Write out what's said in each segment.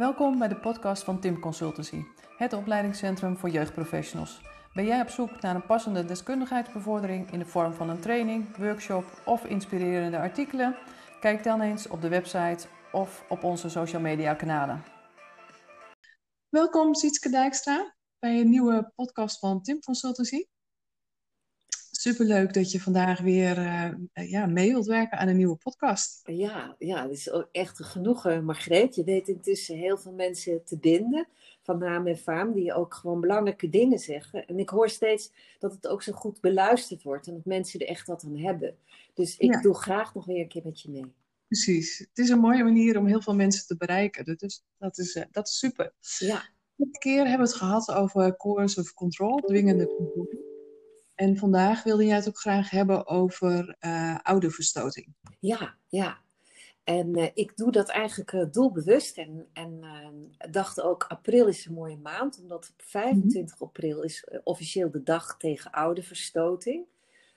Welkom bij de podcast van Tim Consultancy, het opleidingscentrum voor jeugdprofessionals. Ben jij op zoek naar een passende deskundigheidsbevordering in de vorm van een training, workshop of inspirerende artikelen? Kijk dan eens op de website of op onze social media kanalen. Welkom Sietske Dijkstra bij een nieuwe podcast van Tim Consultancy. Superleuk dat je vandaag weer uh, ja, mee wilt werken aan een nieuwe podcast. Ja, ja, het is ook echt genoegen, Margreet. Je weet intussen heel veel mensen te binden, van naam en faam, die ook gewoon belangrijke dingen zeggen. En ik hoor steeds dat het ook zo goed beluisterd wordt en dat mensen er echt wat aan hebben. Dus ik doe graag nog weer een keer met je mee. Precies. Het is een mooie manier om heel veel mensen te bereiken. Dus dat is, uh, dat is super. Ja. Dit keer hebben we het gehad over coerce of control, dwingende controle. En vandaag wilde jij het ook graag hebben over uh, ouderverstoting. Ja, ja. En uh, ik doe dat eigenlijk uh, doelbewust. En, en dacht ook, april is een mooie maand. Omdat op 25 mm -hmm. april is officieel de dag tegen ouderverstoting.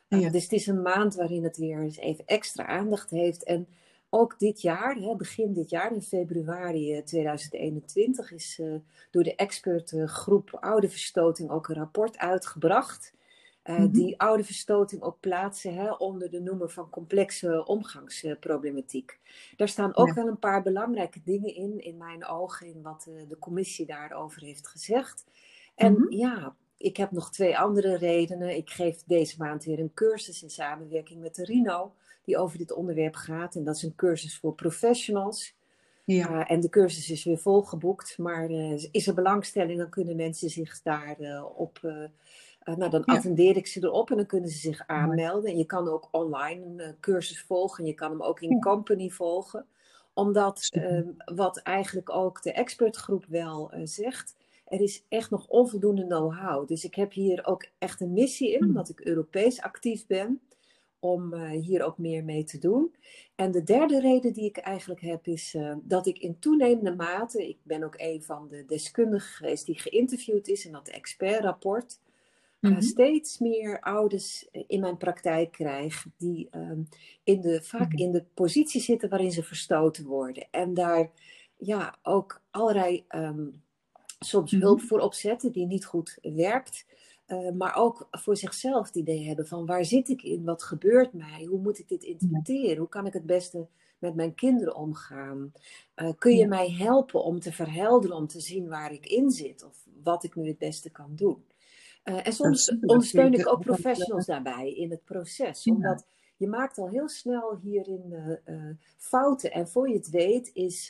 Ja. Dus het is een maand waarin het weer eens even extra aandacht heeft. En ook dit jaar, hè, begin dit jaar, in februari 2021, is door de expertgroep Ouderverstoting ook een rapport uitgebracht uh, mm -hmm. Die oude verstoting ook plaatsen hè, onder de noemer van complexe omgangsproblematiek. Daar staan ook ja. wel een paar belangrijke dingen in, in mijn ogen, in wat uh, de commissie daarover heeft gezegd. En mm -hmm. ja, ik heb nog twee andere redenen. Ik geef deze maand weer een cursus in samenwerking met de RINO, die over dit onderwerp gaat. En dat is een cursus voor professionals. Ja. Uh, en de cursus is weer volgeboekt, maar is er belangstelling, dan kunnen mensen zich daar op uh, nou, dan attendeer ik ze erop en dan kunnen ze zich aanmelden. En je kan ook online een uh, cursus volgen. Je kan hem ook in company volgen. Omdat, uh, wat eigenlijk ook de expertgroep wel eh, zegt, er is echt nog onvoldoende know-how. Dus ik heb hier ook echt een missie in, omdat ik Europees actief ben, om hier ook meer mee te doen. En de derde reden die ik eigenlijk heb, is dat ik in toenemende mate, ik ben ook een van de deskundigen geweest die geïnterviewd is in dat expertrapport, mm -hmm. steeds meer ouders in mijn praktijk krijg die um, in de, vaak mm -hmm. in de positie zitten waarin ze verstoten worden. En daar ja, ook allerlei um, soms mm -hmm. hulp voor opzetten die niet goed werkt. Uh, maar ook voor zichzelf het idee hebben van waar zit ik in, wat gebeurt mij, hoe moet ik dit interpreteren, hoe kan ik het beste met mijn kinderen omgaan. Uh, kun je mij helpen om te verhelderen, om te zien waar ik in zit of wat ik nu het beste kan doen. Uh, en soms ondersteun ik ook professionals daarbij in het proces. Omdat je maakt al heel snel hierin uh, uh, fouten. En voor je het weet is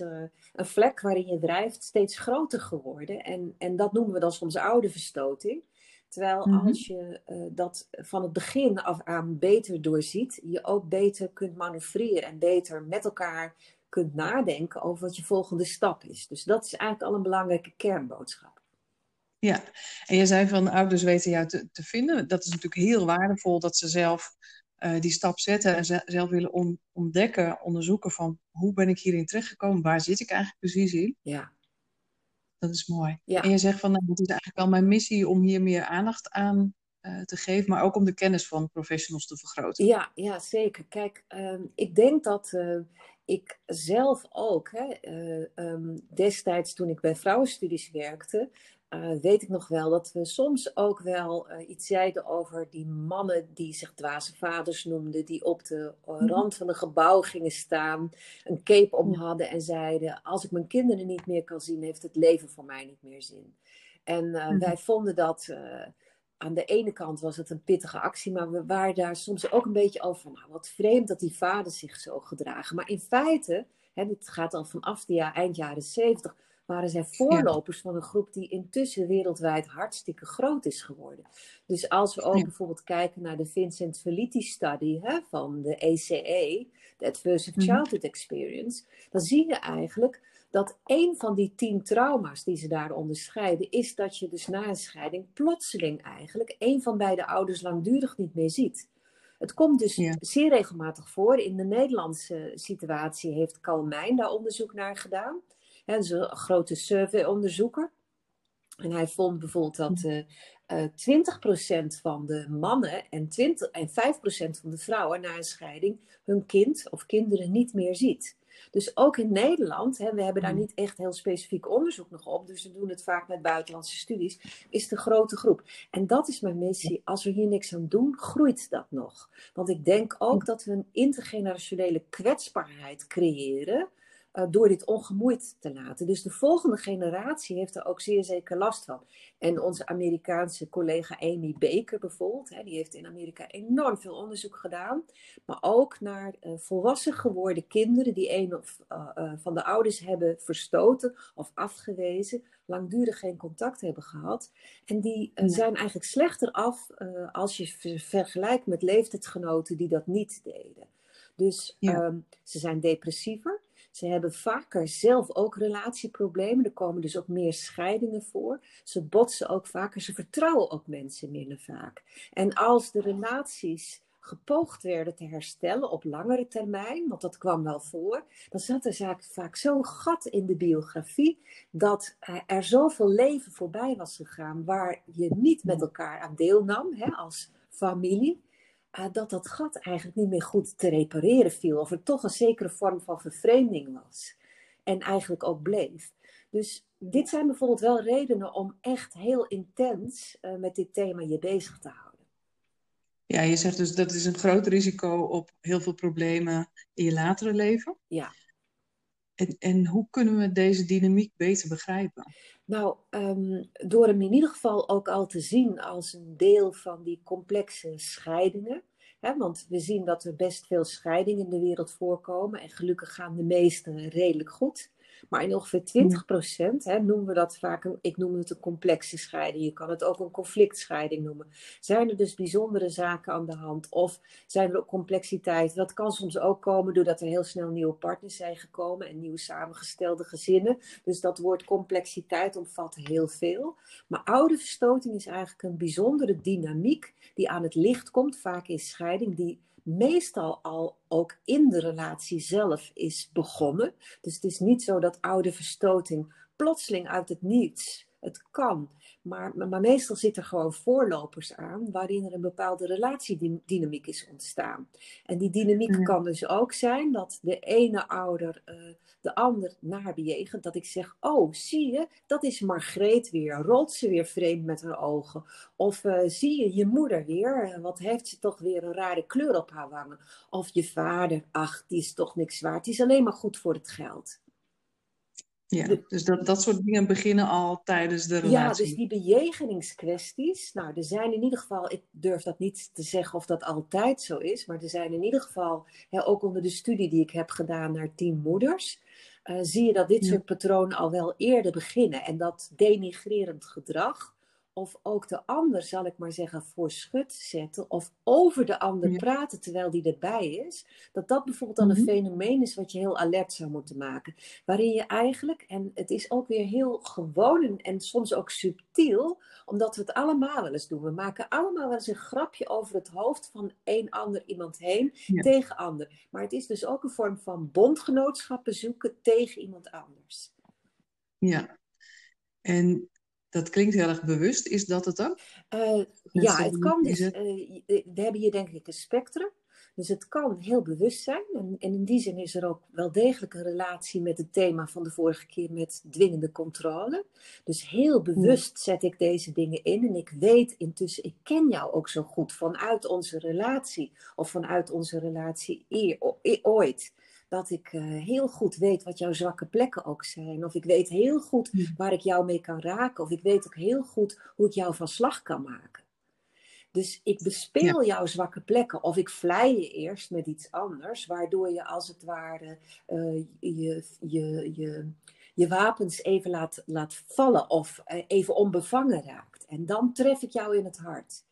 een vlek waarin je drijft steeds groter geworden. En, en dat noemen we dan soms oude verstoting. Terwijl mm -hmm. als je dat van het begin af aan beter doorziet, je ook beter kunt manoeuvreren en beter met elkaar kunt nadenken over wat je volgende stap is. Dus dat is eigenlijk al een belangrijke kernboodschap. Ja, en je zei van ouders weten jou te, te vinden. Dat is natuurlijk heel waardevol dat ze zelf uh, die stap zetten en ze, zelf willen on, ontdekken, onderzoeken van hoe ben ik hierin terechtgekomen, waar zit ik eigenlijk precies in. Ja. Dat is mooi. Ja. En je zegt van nou, het is eigenlijk wel mijn missie om hier meer aandacht aan uh, te geven, maar ook om de kennis van professionals te vergroten. Ja, ja zeker. Kijk, uh, ik denk dat uh, ik zelf ook, hè, um, destijds toen ik bij vrouwenstudies werkte, uh, weet ik nog wel dat we soms ook wel uh, iets zeiden over die mannen die zich dwaze vaders noemden, die op de uh, rand van een gebouw gingen staan, een cape om hadden en zeiden: Als ik mijn kinderen niet meer kan zien, heeft het leven voor mij niet meer zin. En mm. wij vonden dat. aan de ene kant was het een pittige actie, maar we waren daar soms ook een beetje over van, nou, wat vreemd dat die vaders zich zo gedragen. Maar in feite, hè, dit gaat al vanaf de jaar, eind jaren zeventig, waren zij voorlopers van een groep die intussen wereldwijd hartstikke groot is geworden. Dus als we ook ja. bijvoorbeeld kijken naar de Vincent Felitti study hè, van de ECE, de Adversive mm. Childhood Experience, dan zie je eigenlijk dat een van die tien trauma's die ze daar onderscheiden, is dat je dus na een scheiding plotseling eigenlijk een van beide ouders langdurig niet meer ziet. Het komt dus ja. zeer regelmatig voor. In de Nederlandse situatie heeft Kalmijn daar onderzoek naar gedaan. Hè, dat is een grote survey-onderzoeker. En hij vond bijvoorbeeld dat uh, uh, 20% van de mannen en, 20, en 5% van de vrouwen na een scheiding hun kind of kinderen niet meer ziet. Dus ook in Nederland, hè, we hebben daar mm. niet echt heel specifiek onderzoek nog op, dus we doen het vaak met buitenlandse studies, is de grote groep. En dat is mijn missie. Als we hier niks aan doen, groeit dat nog. Want ik denk ook dat we een intergenerationele kwetsbaarheid creëren uh, door dit ongemoeid te laten. Dus de volgende generatie heeft er ook zeer zeker last van. En onze Amerikaanse collega Amy Baker bijvoorbeeld, hè, die heeft in Amerika enorm veel onderzoek gedaan. Maar ook naar uh, volwassen geworden kinderen die een of uh, van de ouders hebben verstoten of afgewezen, langdurig geen contact hebben gehad. En die zijn eigenlijk slechter af als je vergelijkt met leeftijdsgenoten die dat niet deden. Dus ja. um, ze zijn depressiever. Ze hebben vaker zelf ook relatieproblemen. Er komen dus ook meer scheidingen voor. Ze botsen ook vaker. Ze vertrouwen ook mensen minder vaak. En als de relaties gepoogd werden te herstellen op langere termijn, want dat kwam wel voor, dan zat er vaak zo'n gat in de biografie dat er zoveel leven voorbij was gegaan waar je niet met elkaar aan deelnam hè, als familie. Uh, dat dat gat eigenlijk niet meer goed te repareren viel. Of er toch een zekere vorm van vervreemding was. En eigenlijk ook bleef. Dus dit zijn bijvoorbeeld wel redenen om echt heel intens uh, met dit thema je bezig te houden. Ja, je zegt dus dat is een groot risico op heel veel problemen in je latere leven. Ja. En, en hoe kunnen we deze dynamiek beter begrijpen? Nou, um, door hem in ieder geval ook al te zien als een deel van die complexe scheidingen. Hè, want we zien dat er best veel scheidingen in de wereld voorkomen. En gelukkig gaan de meeste redelijk goed. Maar in ongeveer 20 procent hè, noemen we dat vaak, een, ik noem het een complexe scheiding. Je kan het ook een conflictscheiding noemen. Zijn er dus bijzondere zaken aan de hand? Of zijn er ook complexiteit? Dat kan soms ook komen doordat er heel snel nieuwe partners zijn gekomen en nieuwe samengestelde gezinnen. Dus dat woord complexiteit omvat heel veel. Maar oude verstoting is eigenlijk een bijzondere dynamiek die aan het licht komt, vaak in scheiding, die meestal al ook in de relatie zelf is begonnen. Dus het is niet zo dat oude verstoting plotseling uit het niets. Het kan, maar, maar meestal zitten er gewoon voorlopers aan waarin er een bepaalde relatiedynamiek is ontstaan. En die dynamiek kan dus ook zijn dat de ene ouder uh, de ander nabejegent. Dat ik zeg, oh zie je, dat is Margreet weer. Rolt ze weer vreemd met haar ogen. Of uh, zie je je moeder weer, wat heeft ze toch weer een rare kleur op haar wangen. Of je vader, ach die is toch niks waard, die is alleen maar goed voor het geld. Ja, dus dat, dat soort dingen beginnen al tijdens de relatie. Ja, dus die bejegeningskwesties. Nou, er zijn in ieder geval, ik durf dat niet te zeggen of dat altijd zo is, maar er zijn in ieder geval, hè, ook onder de studie die ik heb gedaan naar tien moeders, uh, zie je dat dit soort patronen al wel eerder beginnen. En dat denigrerend gedrag, of ook de ander, zal ik maar zeggen, voor schut zetten of over de ander praten terwijl die erbij is, dat dat bijvoorbeeld dan een mhm. fenomeen is wat je heel alert zou moeten maken. Waarin je eigenlijk, en het is ook weer heel gewoon en, soms ook subtiel, omdat we het allemaal wel eens doen. We maken allemaal wel eens een grapje over het hoofd van een ander iemand heen tegen ander. Maar het is dus ook een vorm van bondgenootschappen zoeken tegen iemand anders. Ja, en dat klinkt heel erg bewust. Is dat het dan? Uh, ja, het kan dus. Uh, we hebben hier denk ik een spectrum. Dus het kan heel bewust zijn. En, en, in die zin is er ook wel degelijk een relatie met het thema van de vorige keer met dwingende controle. Dus heel bewust zet ik deze dingen in. En ik weet intussen, ik ken jou ook zo goed vanuit onze relatie. Of vanuit onze relatie ooit dat ik uh, heel goed weet wat jouw zwakke plekken ook zijn. Of ik weet heel goed waar ik jou mee kan raken. Of ik weet ook heel goed hoe ik jou van slag kan maken. Dus ik bespeel jouw zwakke plekken. Of ik vlei je eerst met iets anders. Waardoor je als het ware uh, je, je, je, je wapens even laat, laat vallen. Of uh, even onbevangen raakt. En dan tref ik jou in het hart.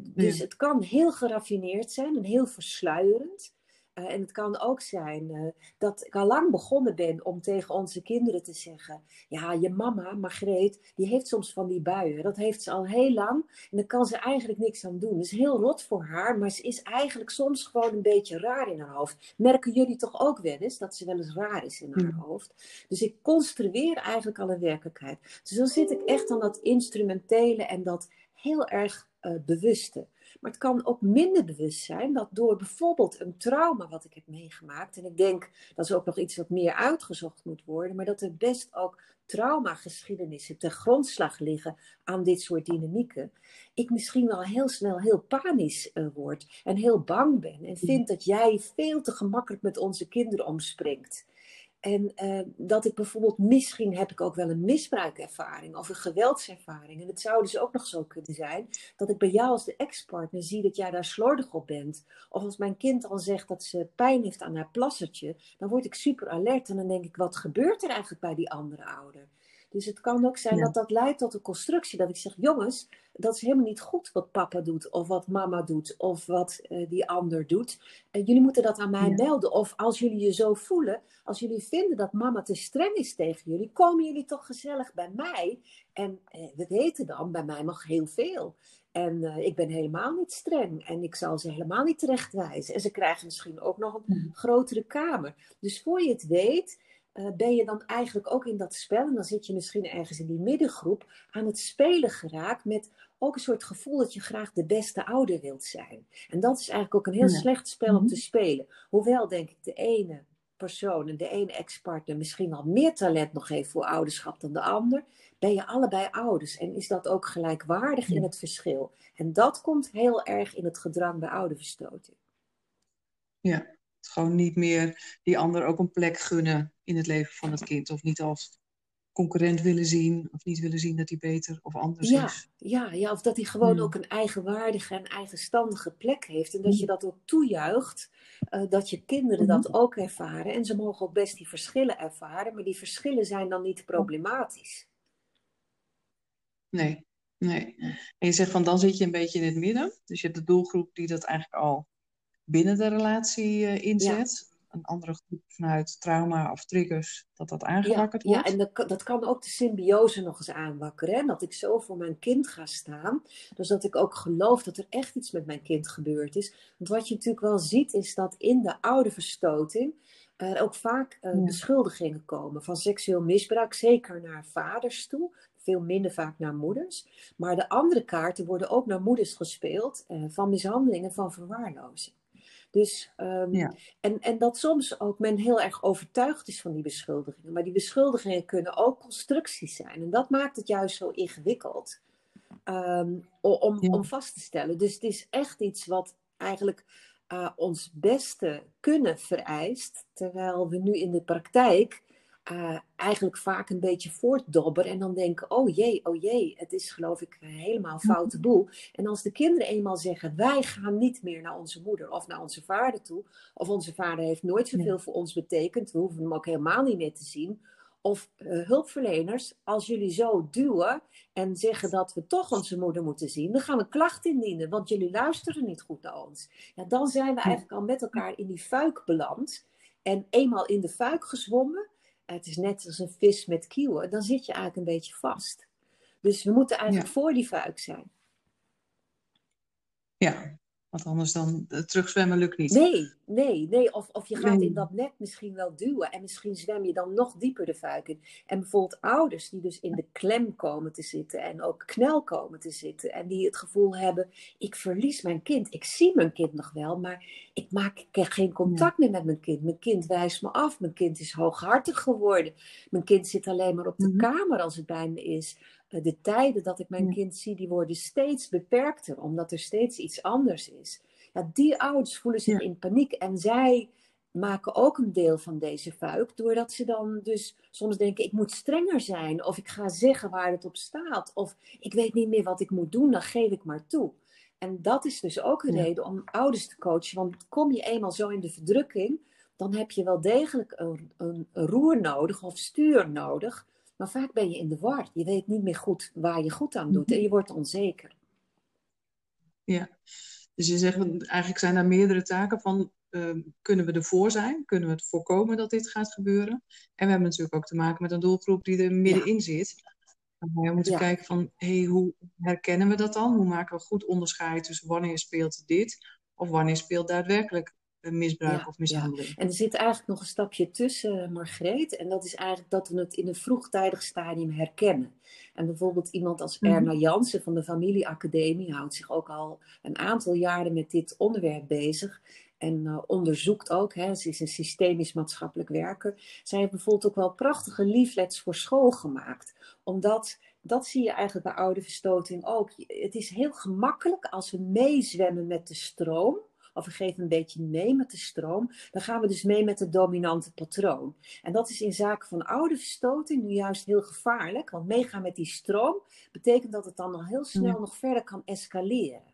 dus het kan heel geraffineerd zijn en heel versluierend. Uh, en het kan ook zijn uh, dat ik al lang begonnen ben om tegen onze kinderen te zeggen: Ja, je mama, Margreet, die heeft soms van die buien. Dat heeft ze al heel lang en daar kan ze eigenlijk niks aan doen. Het is heel rot voor haar, maar ze is eigenlijk soms gewoon een beetje raar in haar hoofd. Merken jullie toch ook wel eens dat ze wel eens raar is in haar mm. hoofd? Dus ik construeer eigenlijk al een werkelijkheid. Dus dan zit ik echt aan dat instrumentele en dat heel erg uh, bewuste. Maar het kan ook minder bewust zijn dat door bijvoorbeeld een trauma wat ik heb meegemaakt, en ik denk dat is ook nog iets wat meer uitgezocht moet worden, maar dat er best ook traumageschiedenissen ten grondslag liggen aan dit soort dynamieken, ik misschien wel heel snel heel panisch uh, word en heel bang ben en vind dat jij veel te gemakkelijk met onze kinderen omspringt. En uh, dat ik bijvoorbeeld, misschien heb ik ook wel een misbruikervaring of een geweldservaring. En het zou dus ook nog zo kunnen zijn dat ik bij jou als de ex-partner zie dat jij daar slordig op bent. Of als mijn kind al zegt dat ze pijn heeft aan haar plassertje, dan word ik super alert en dan denk ik, wat gebeurt er eigenlijk bij die andere ouder? Dus het kan ook zijn dat dat leidt tot een constructie. Dat ik zeg, jongens, dat is helemaal niet goed wat papa doet, of wat mama doet, of wat uh, die ander doet. Uh, jullie moeten dat aan mij melden. Of als jullie je zo voelen, als jullie vinden dat mama te streng is tegen jullie, komen jullie toch gezellig bij mij. En uh, we weten dan, bij mij mag heel veel. En ik ben helemaal niet streng. En ik zal ze helemaal niet terechtwijzen. En ze krijgen misschien ook nog een grotere kamer. Dus voor je het weet, uh, ben je dan eigenlijk ook in dat spel, en dan zit je misschien ergens in die middengroep, aan het spelen geraakt met ook een soort gevoel dat je graag de beste ouder wilt zijn. En dat is eigenlijk ook een heel slecht spel om te mhm. spelen. Hoewel, denk ik, de ene persoon en de ene ex-partner misschien al meer talent nog heeft voor ouderschap dan de ander, ben je allebei ouders en is dat ook gelijkwaardig in het verschil. En dat komt heel erg in het gedrang bij ouderverstoting. Ja, gewoon niet meer die ander ook een plek gunnen in het leven van het kind. Of niet als concurrent willen zien. Of niet willen zien dat hij beter of anders ja, is. Ja, ja, of dat hij gewoon hmm. ook een eigenwaardige en eigenstandige plek heeft. En dat je dat ook toejuicht. Uh, dat je kinderen dat mhm. ook ervaren. En ze mogen ook best die verschillen ervaren. Maar die verschillen zijn dan niet problematisch. Nee, nee. En je zegt van dan zit je een beetje in het midden. Dus je hebt de doelgroep die dat eigenlijk al binnen de relatie uh, inzet. Een andere groep vanuit trauma of triggers, dat dat aangewakkerd ja, wordt. Ja, en dat, dat kan ook de symbiose nog eens aanwakkeren. Hè? Dat ik zo voor mijn kind ga staan. Dus dat ik ook geloof dat er echt iets met mijn kind gebeurd is. Want wat je natuurlijk wel ziet, is dat in de oude verstoting er ook vaak uh, beschuldigingen komen van seksueel misbruik, zeker naar vaders toe veel minder vaak naar moeders. Maar de andere kaarten worden ook naar moeders gespeeld uh, van mishandelingen, van verwaarlozing. Dus, um, ja. en, en dat soms ook men heel erg overtuigd is van die beschuldigingen. Maar die beschuldigingen kunnen ook constructies zijn. En dat maakt het juist zo ingewikkeld um, om, ja. om vast te stellen. Dus het is echt iets wat eigenlijk uh, ons beste kunnen vereist. Terwijl we nu in de praktijk uh, eigenlijk vaak een beetje voortdobberen en dan denken, oh jee, oh jee, het is geloof ik helemaal foute boel. En als de kinderen eenmaal zeggen, wij gaan niet meer naar onze moeder of naar onze vader toe, of onze vader heeft nooit zoveel voor ons betekend, we hoeven hem ook helemaal niet meer te zien. Of uh, hulpverleners, als jullie zo duwen en zeggen dat we toch onze moeder moeten zien, dan gaan we klacht indienen, want jullie luisteren niet goed naar ons. Ja, dan zijn we eigenlijk al met elkaar in die fuik beland. En eenmaal in de fuik gezwommen, het is net als een vis met kieuwen, dan zit je eigenlijk een beetje vast. Dus we moeten eigenlijk voor die fuik zijn. Ja, want anders dan uh, terugzwemmen lukt niet. Nee, nee, nee. Of, of je gaat in dat net misschien wel duwen. En misschien zwem je dan nog dieper de fuik in. En bijvoorbeeld ouders die dus in de klem komen te zitten. En ook knel komen te zitten. En die het gevoel hebben, ik verlies mijn kind. Ik zie mijn kind nog wel, maar ik maak geen contact meer met mijn kind. Mijn kind wijst me af. Mijn kind is hooghartig geworden. Mijn kind zit alleen maar op de mhm. kamer als het bij me is. Eh, de tijden dat ik mijn kind zie, die worden steeds beperkter, omdat er steeds iets anders is. Ja, die ouders voelen zich in paniek en zij maken ook een deel van deze fuik, doordat ze dan dus soms denken, ik moet strenger zijn, of ik ga zeggen waar het op staat, of ik weet niet meer wat ik moet doen, dan geef ik maar toe. En dat is dus ook een reden om ouders te coachen, want kom je eenmaal zo in de verdrukking, dan heb je wel degelijk een, een, een roer nodig of stuur nodig, maar vaak ben je in de war. Je weet niet meer goed waar je goed aan doet en je wordt onzeker. Ja, dus je zegt eigenlijk zijn er meerdere taken van uh, kunnen we ervoor zijn? Kunnen we het voorkomen dat dit gaat gebeuren? En we hebben natuurlijk ook te maken met een doelgroep die er middenin zit. We moeten kijken van hey, hoe herkennen we dat dan? Hoe maken we goed onderscheid tussen wanneer speelt dit of wanneer speelt daadwerkelijk misbruik of mishandeling. En er zit eigenlijk nog een stapje tussen, Margreet. En dat is eigenlijk dat we het in een vroegtijdig stadium herkennen. En bijvoorbeeld iemand als mhm. Erna Jansen van de Familieacademie houdt zich ook al een aantal jaren met dit onderwerp bezig. En uh, onderzoekt ook, hè, ze is een systemisch maatschappelijk werker. Zij heeft bijvoorbeeld ook wel prachtige leaflets voor school gemaakt. Omdat, dat zie je eigenlijk bij oude verstoting ook. Het is heel gemakkelijk als we meezwemmen met de stroom of we geven een beetje mee met de stroom, dan gaan we dus mee met het dominante patroon. En dat is in zaken van oude verstoting nu juist heel gevaarlijk, want meegaan met die stroom betekent dat het dan nog heel snel nog verder kan escaleren.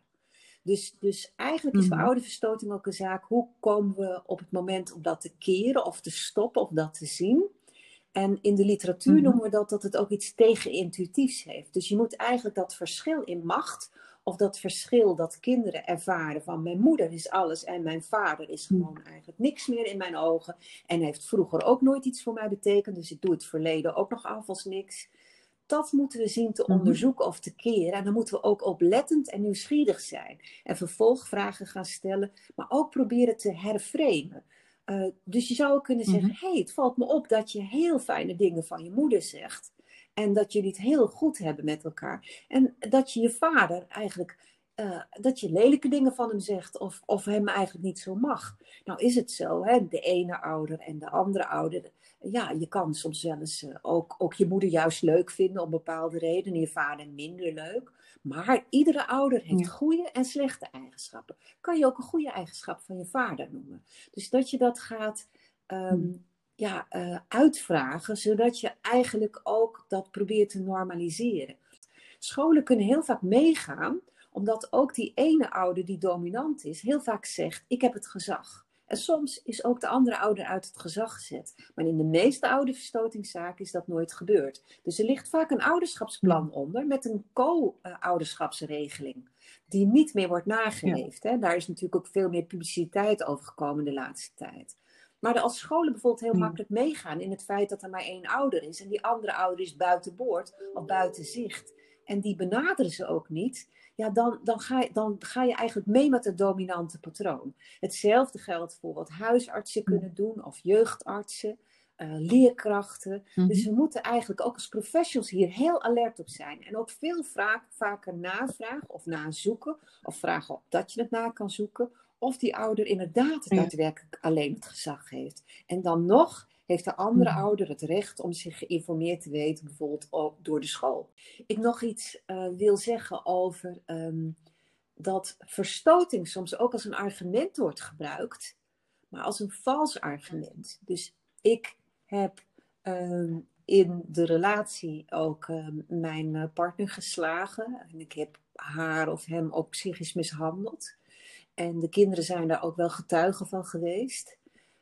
Dus, dus eigenlijk is bij mhm. oude verstoting ook een zaak, hoe komen we op het moment om dat te keren of te stoppen of dat te zien? En in de literatuur mhm. noemen we dat dat het ook iets tegenintuïtiefs heeft. Dus je moet eigenlijk dat verschil in macht of dat verschil dat kinderen ervaren van mijn moeder is alles en mijn vader is hm. gewoon eigenlijk niks meer in mijn ogen. En heeft vroeger ook nooit iets voor mij betekend, dus ik doe het verleden ook nog af als niks. Dat moeten we zien te mhm. onderzoeken of te keren. En dan moeten we ook oplettend en nieuwsgierig zijn. En vervolgvragen gaan stellen, maar ook proberen te herframen. Uh, dus je zou kunnen zeggen: hé, mhm. hey, het valt me op dat je heel fijne dingen van je moeder zegt. En dat jullie het heel goed hebben met elkaar. En dat je je vader eigenlijk, uh, dat je lelijke dingen van hem zegt of, of hem eigenlijk niet zo mag. Nou is het zo, hè? de ene ouder en de andere ouder. Ja, je kan soms wel eens uh, ook, ook je moeder juist leuk vinden om bepaalde redenen, je vader minder leuk. Maar iedere ouder heeft goede en slechte eigenschappen. Kan je ook een goede eigenschap van je vader noemen. Dus dat je dat gaat um, ja, uh, uitvragen, zodat je eigenlijk ook dat probeert te normaliseren. Scholen kunnen heel vaak meegaan, omdat ook die ene ouder die dominant is, heel vaak zegt: Ik heb het gezag. En soms is ook de andere ouder uit het gezag gezet. Maar in de meeste oude verstotingszaken is dat nooit gebeurd. Dus er ligt vaak een ouderschapsplan onder met een co-ouderschapsregeling. Die niet meer wordt nageleefd. Hè? Daar is natuurlijk ook veel meer publiciteit over gekomen de laatste tijd. Maar als scholen bijvoorbeeld heel hmm. makkelijk meegaan in het feit dat er maar één ouder is en die andere ouder is buiten boord of buiten zicht en die benaderen ze ook niet, ja, dan, dan, ga je, dan ga je eigenlijk mee met het dominante patroon. Hetzelfde geldt voor wat huisartsen hmm. kunnen doen of jeugdartsen. Uh, leerkrachten. Hmm. Dus we moeten eigenlijk ook als professionals hier heel alert op zijn. En ook veel vaak, vaker navragen of nazoeken. Of vragen of dat je het na kan zoeken of die ouder inderdaad daadwerkelijk alleen het gezag heeft. En dan nog heeft de andere ouder het recht om zich geïnformeerd te weten, bijvoorbeeld ook door de school. Ik nog iets uh, wil zeggen over um, dat verstoting soms ook als een argument wordt gebruikt, maar als een vals argument. Dus ik heb um, in de relatie ook um, mijn eh, partner geslagen en ik heb haar of hem ook psychisch mishandeld. En de kinderen zijn daar ook wel getuigen van geweest.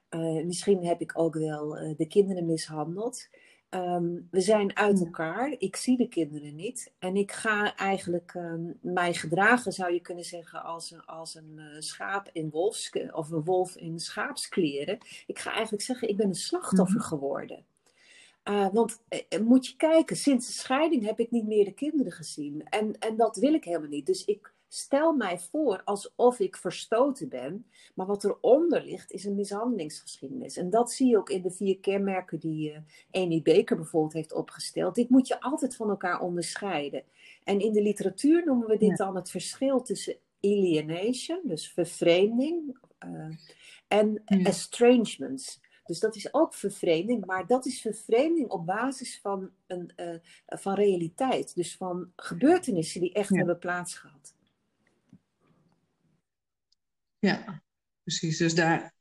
Uh, misschien heb ik ook wel uh, de kinderen mishandeld. Um, we zijn uit elkaar. Ik zie de kinderen niet. En ik ga eigenlijk um, mij gedragen, zou je kunnen zeggen, als een, als een uh, schaap in wolfs, of een wolf in schaapskleren. Ik ga eigenlijk zeggen, ik ben een slachtoffer mhm. geworden. want moet je kijken, sinds de scheiding heb ik niet meer de kinderen gezien. En, en dat wil ik helemaal niet. Dus ik stel mij voor alsof ik verstoten ben. Maar wat eronder ligt is een mishandelingsgeschiedenis. En dat zie je ook in de vier kenmerken die uh, Amy Baker bijvoorbeeld heeft opgesteld. Dit moet je altijd van elkaar onderscheiden. En in de literatuur noemen we dit dan het verschil tussen alienation, dus vervreemding, uh, en ja. estrangements. Dus dat is ook vervreemding, maar dat is vervreemding op basis van, een, uh, van realiteit. Dus van gebeurtenissen die echt hebben plaatsgehad. Ja, precies. Dus daar,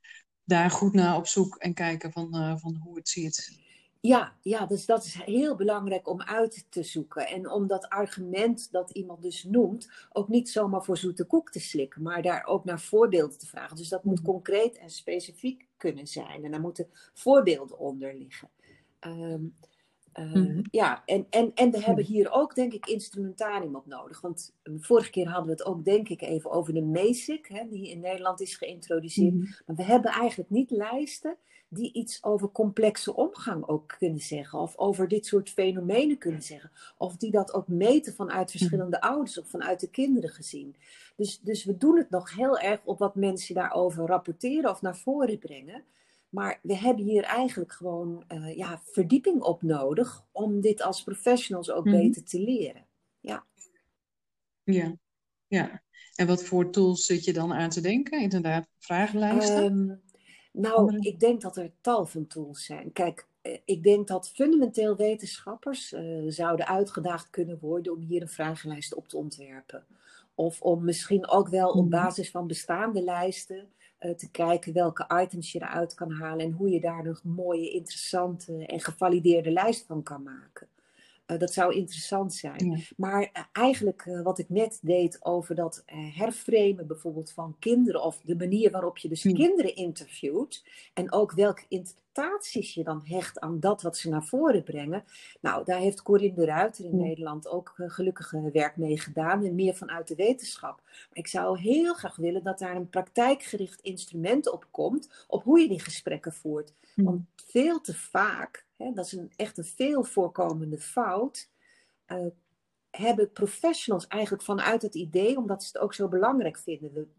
daar goed naar op zoek en kijken van, uh, van hoe het ziet. Ja, ja, dus dat is heel belangrijk om uit te zoeken. En om dat argument dat iemand dus noemt, ook niet zomaar voor zoete koek te slikken, maar daar ook naar voorbeelden te vragen. Dus dat moet mhm. concreet en specifiek kunnen zijn. En daar moeten voorbeelden onder liggen. Um, uh, Ja, en, en, en we hebben hier ook, denk ik, instrumentarium op nodig. Want eh, vorige keer hadden we het ook, denk ik, even over de MESIC, hè, die in Nederland is geïntroduceerd. Mhm. Maar we hebben eigenlijk niet lijsten die iets over complexe omgang ook kunnen zeggen, of over dit soort fenomenen kunnen zeggen, of die dat ook meten vanuit verschillende ouders of vanuit de kinderen gezien. Dus, dus we doen het nog heel erg op wat mensen daarover rapporteren of naar voren brengen. Maar we hebben hier eigenlijk gewoon uh, ja, verdieping op nodig om dit als professionals ook Mhm. beter te leren. Ja. Ja, ja. En wat voor tools zit je dan aan te denken? Inderdaad, vragenlijsten? Ehm, nou, Andere? ik denk dat er tal van tools zijn. Kijk, eh, ik denk dat fundamenteel wetenschappers eh, zouden uitgedaagd kunnen worden om hier een vragenlijst op te ontwerpen. Of om misschien ook wel op Mhm. basis van bestaande lijsten eh, te kijken welke items je eruit kan halen en hoe je daar een mooie, interessante en gevalideerde lijst van kan maken. Eh, dat zou interessant zijn. Ja. Maar eh, eigenlijk eh, wat ik net deed over dat eh, herframen bijvoorbeeld van kinderen of de manier waarop je dus Ja. kinderen interviewt en ook welke interpretaties je dan hecht aan dat wat ze naar voren brengen. Nou, daar heeft Corinne de Ruiter in. Nederland ook eh, gelukkig eh, werk mee gedaan en meer vanuit de wetenschap. Maar ik zou heel graag willen dat daar een praktijkgericht instrument op komt op hoe je die gesprekken voert. Mhm. Want veel te vaak, hè, dat is een, echt een veel voorkomende fout, eh, hebben professionals eigenlijk vanuit het idee, omdat ze het ook zo belangrijk vinden,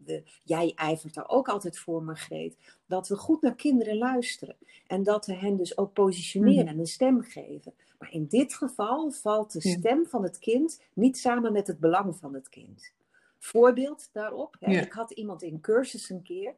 jij ijvert daar ook altijd voor, Margreet, dat we goed naar kinderen luisteren en dat we hen dus ook positioneren Mhm. en een stem geven. Maar in dit geval valt de stem van het kind niet samen met het belang van het kind. Voorbeeld daarop, hè, Ja. ik had iemand in cursus een keer,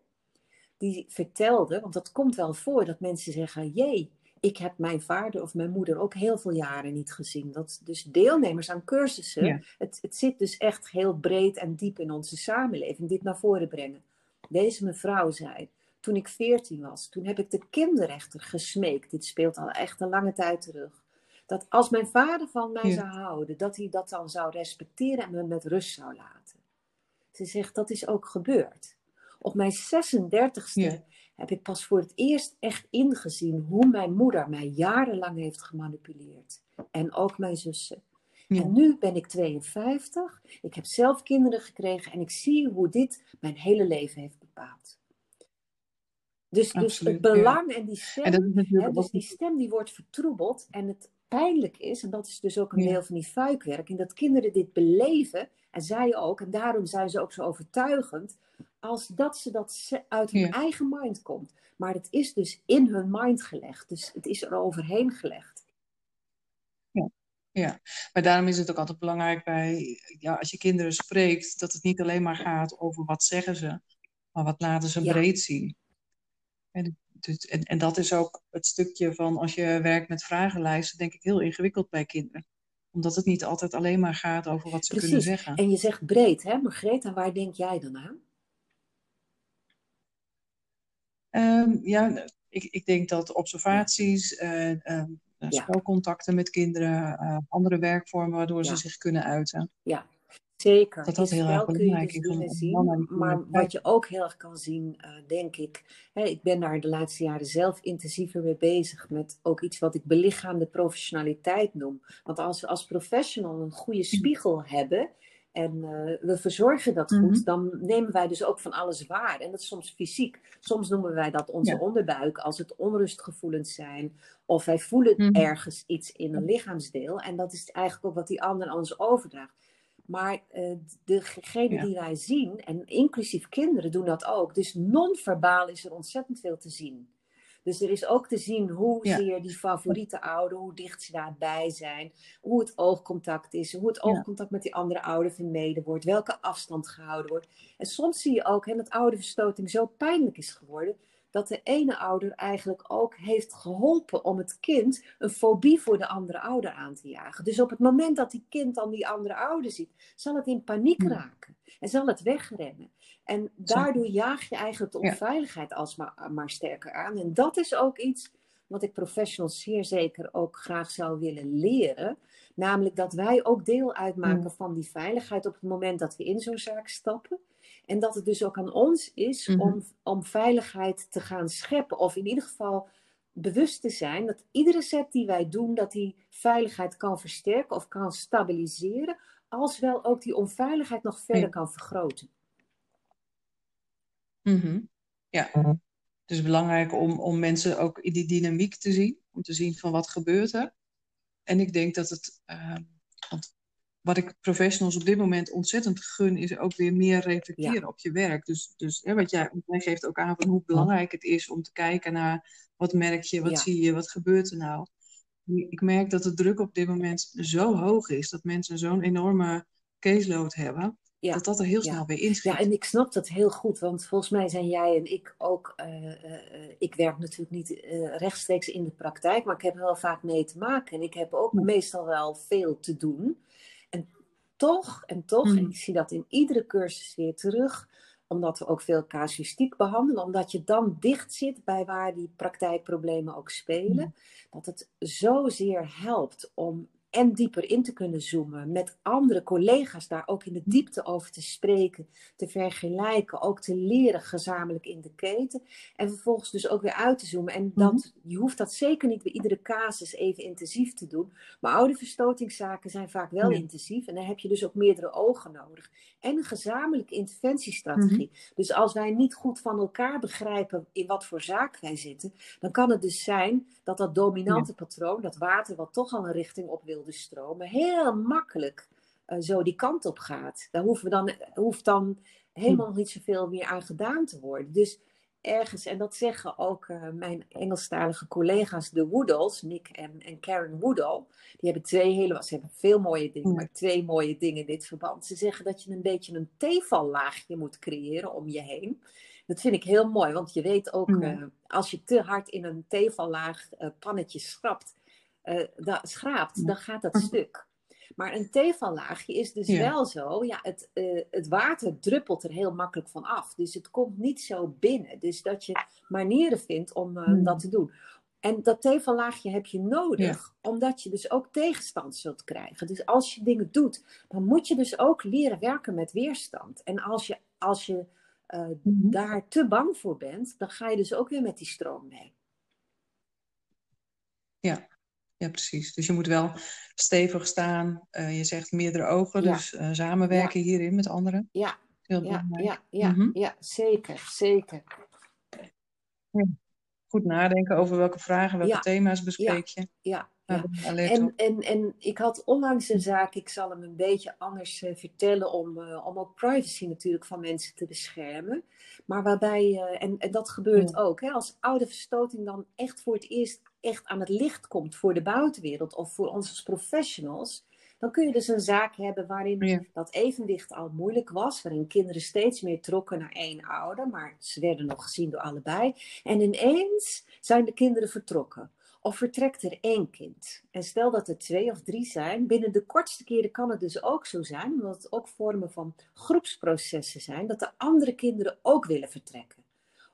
die vertelde, want dat komt wel voor, dat mensen zeggen, jee, ik heb mijn vader of mijn moeder ook heel veel jaren niet gezien. Dat dus deelnemers aan cursussen, Ja. het, het zit dus echt heel breed en diep in onze samenleving, dit naar voren brengen. Deze mevrouw zei, toen ik veertien was, toen heb ik de kinderrechter gesmeekt. Dit speelt al echt een lange tijd terug. Dat als mijn vader van mij Ja. zou houden, dat hij dat dan zou respecteren en me met rust zou laten. Ze zegt, dat is ook gebeurd. Op mijn 36e Ja. Heb ik pas voor het eerst echt ingezien hoe mijn moeder mij jarenlang heeft gemanipuleerd. En ook mijn zussen. Ja. En nu ben ik 52. Ik heb zelf kinderen gekregen en ik zie hoe dit mijn hele leven heeft bepaald. Dus, dus het ja. belang en die stem, En hè, dus die stem die wordt vertroebeld. En het pijnlijk is, en dat is dus ook een Ja. deel van die fuikwerking, dat kinderen dit beleven, en zij ook, en daarom zijn ze ook zo overtuigend, als dat ze dat uit hun Ja. eigen mind komt. Maar het is dus in hun mind gelegd, dus het is er overheen gelegd. Ja, maar daarom is het ook altijd belangrijk bij, ja, als je kinderen spreekt, dat het niet alleen maar gaat over wat zeggen ze, maar wat laten ze Ja. breed zien. En, dus, en, en dat is ook het stukje van als je werkt met vragenlijsten, denk ik heel ingewikkeld bij kinderen. Omdat het niet altijd alleen maar gaat over wat ze kunnen Precies. zeggen. En je zegt breed, hè, Margreet, en waar denk jij dan aan? Ehm, ja, ik, ik denk dat observaties, Ja. spelcontacten met kinderen, eh, andere werkvormen waardoor ze zich kunnen uiten. Ja, zeker. Dat dat In heel erg belangrijk is zien. Maar wat je ook heel erg kan zien, eh, denk ik. Hè, ik ben daar de laatste jaren zelf intensiever mee bezig. Met ook iets wat ik belichaamde professionaliteit noem. Want als we als professional een goede spiegel hebben. En eh, we verzorgen dat goed, Mhm. dan nemen wij dus ook van alles waar. En dat is soms fysiek. Soms noemen wij dat onze Ja. onderbuik, als het onrustgevoelens zijn. Of wij voelen Mhm. ergens iets in een lichaamsdeel. En dat is eigenlijk ook wat die ander aan ons overdraagt. Maar eh, degene Ja. die wij zien, en inclusief kinderen doen dat ook. Dus non-verbaal is er ontzettend veel te zien. Dus er is ook te zien hoe Ja. zeer die favoriete ouder, hoe dicht ze daarbij zijn, hoe het oogcontact is, hoe het oogcontact met die andere ouder vermeden wordt, welke afstand gehouden wordt. En soms zie je ook hè, dat ouderverstoting zo pijnlijk is geworden, dat de ene ouder eigenlijk ook heeft geholpen om het kind een fobie voor de andere ouder aan te jagen. Dus op het moment dat die kind dan die andere ouder ziet, zal het in paniek Ja. raken en zal het wegrennen. En daardoor jaag je eigenlijk de onveiligheid alsmaar maar sterker aan. En dat is ook iets wat ik professionals zeer zeker ook graag zou willen leren. Namelijk dat wij ook deel uitmaken Ja. van die veiligheid op het moment dat we in zo'n zaak stappen. En dat het dus ook aan ons is Mhm. om, om veiligheid te gaan scheppen. Of in ieder geval bewust te zijn dat iedere set die wij doen, dat die veiligheid kan versterken of kan stabiliseren. Als wel ook die onveiligheid nog verder kan vergroten. Mhm. Ja. Het is belangrijk om, om mensen ook in die dynamiek te zien, om te zien van wat gebeurt er. En ik denk dat het, uh, want wat ik professionals op dit moment ontzettend gun, is ook weer meer reflecteren op je werk. Dus, dus hè, wat jij, jij geeft ook aan van hoe belangrijk het is om te kijken naar wat merk je, wat zie je, wat gebeurt er nou. Ik merk dat de druk op dit moment zo hoog is, dat mensen zo'n enorme caseload hebben, ja. dat dat er heel snel weer inschiet. Ja, en ik snap dat heel goed, want volgens mij zijn jij en ik ook, uh, uh, ik werk natuurlijk niet uh, rechtstreeks in de praktijk, maar ik heb er wel vaak mee te maken. En ik heb ook meestal wel veel te doen. En toch, en toch, en mm. ik zie dat in iedere cursus weer terug, omdat we ook veel casuïstiek behandelen, omdat je dan dicht zit bij waar die praktijkproblemen ook spelen, mm. dat het zozeer helpt om en dieper in te kunnen zoomen, met andere collega's daar ook in de diepte over te spreken, te vergelijken, ook te leren gezamenlijk in de keten en vervolgens dus ook weer uit te zoomen. En dat, mhm. je hoeft dat zeker niet bij iedere casus even intensief te doen, maar oude verstotingszaken zijn vaak wel intensief en dan heb je dus ook meerdere ogen nodig en een gezamenlijke interventiestrategie. Mhm. Dus als wij niet goed van elkaar begrijpen in wat voor zaak wij zitten, dan kan het dus zijn dat dat dominante patroon, dat water wat toch al een richting op wilde stromen, heel makkelijk uh, zo die kant op gaat. Daar hoeven we dan, hoeft dan helemaal hm. niet zoveel meer aan gedaan te worden. Dus ergens, en dat zeggen ook uh, mijn Engelstalige collega's, de Woodalls, Nick en, en Karen Woodall, die hebben twee hele, ze hebben veel mooie dingen, hm. maar twee mooie dingen in dit verband. Ze zeggen dat je een beetje een tevallaagje moet creëren om je heen. Dat vind ik heel mooi, want je weet ook, uh, als je te hard in een tevallaag uh, pannetje schrapt, uh, da, schraapt, dan gaat dat stuk. Maar een tevallaagje is dus wel zo, ja, het, het water druppelt er heel makkelijk van af. Dus het komt niet zo binnen. Dus dat je manieren vindt om hmm. dat te doen. En dat tevallaagje heb je nodig, omdat je dus ook tegenstand zult krijgen. Dus als je dingen doet, dan moet je dus ook leren werken met weerstand. En als je, als je uh, daar te bang voor bent, dan ga je dus ook weer met die stroom mee. Ja, ja precies. Dus je moet wel stevig staan. Uh, je zegt meerdere ogen, dus uh, samenwerken ja. hierin met anderen. Ja, ja, ja, ja, mm -hmm. ja, zeker, zeker. Goed nadenken over welke vragen, welke thema's bespreek je. Ja, ja. En, en, en ik had onlangs een zaak, ik zal hem een beetje anders uh, vertellen, om, uh, om ook privacy natuurlijk van mensen te beschermen. Maar waarbij, uh, en, en dat gebeurt ja. ook, hè, als oude verstoting dan echt voor het eerst echt aan het licht komt voor de buitenwereld of voor ons als professionals, dan kun je dus een zaak hebben waarin ja. dat evenwicht al moeilijk was, waarin kinderen steeds meer trokken naar één ouder, maar ze werden nog gezien door allebei. En ineens zijn de kinderen vertrokken. Of vertrekt er één kind? En stel dat er twee of drie zijn, binnen de kortste keren kan het dus ook zo zijn, omdat het ook vormen van groepsprocessen zijn, dat de andere kinderen ook willen vertrekken.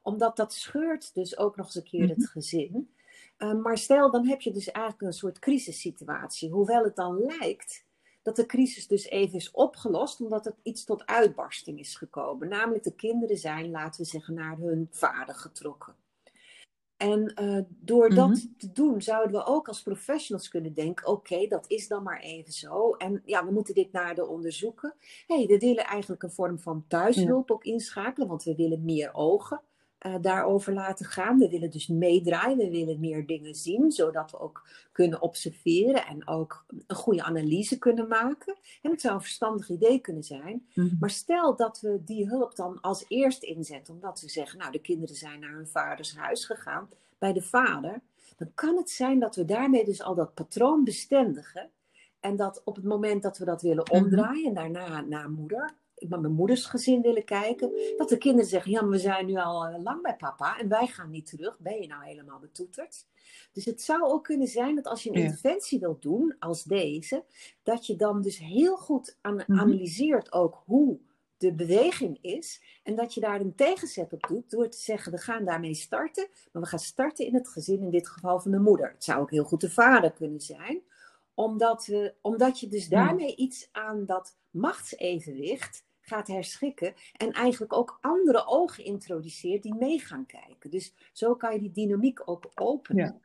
Omdat dat scheurt dus ook nog eens een keer het mhm. gezin. Uh, maar stel, dan heb je dus eigenlijk een soort crisissituatie. Hoewel het dan lijkt dat de crisis dus even is opgelost, omdat het iets tot uitbarsting is gekomen. Namelijk de kinderen zijn, laten we zeggen, naar hun vader getrokken. En uh, door dat mhm. te doen, zouden we ook als professionals kunnen denken: oké, dat is dan maar even zo. En ja, we moeten dit nader onderzoeken. hey, we willen eigenlijk een vorm van thuishulp ook inschakelen, want we willen meer ogen uh, daarover laten gaan. We willen dus meedraaien, we willen meer dingen zien, zodat we ook kunnen observeren en ook een goede analyse kunnen maken. En het zou een verstandig idee kunnen zijn. Mm-hmm. Maar stel dat we die hulp dan als eerst inzetten, omdat we zeggen, nou de kinderen zijn naar hun vaders huis gegaan, bij de vader, dan kan het zijn dat we daarmee dus al dat patroon bestendigen. En dat op het moment dat we dat willen omdraaien, daarna naar moeder, met mijn moeders gezin willen kijken. Dat de kinderen zeggen, ja, maar we zijn nu al eh, lang bij papa en wij gaan niet terug. Ben je nou helemaal betoeterd? Dus het zou ook kunnen zijn dat als je een ja. interventie wilt doen als deze, dat je dan dus heel goed -hmm. analyseert ook hoe de beweging is. En dat je daar een tegenzet op doet door te zeggen, we gaan daarmee starten. Maar we gaan starten in het gezin, in dit geval van de moeder. Het zou ook heel goed de vader kunnen zijn. Omdat, we, omdat je dus daarmee iets aan dat machtsevenwicht gaat herschikken en eigenlijk ook andere ogen introduceert die mee gaan kijken. Dus zo kan je die dynamiek ook openen. Ja.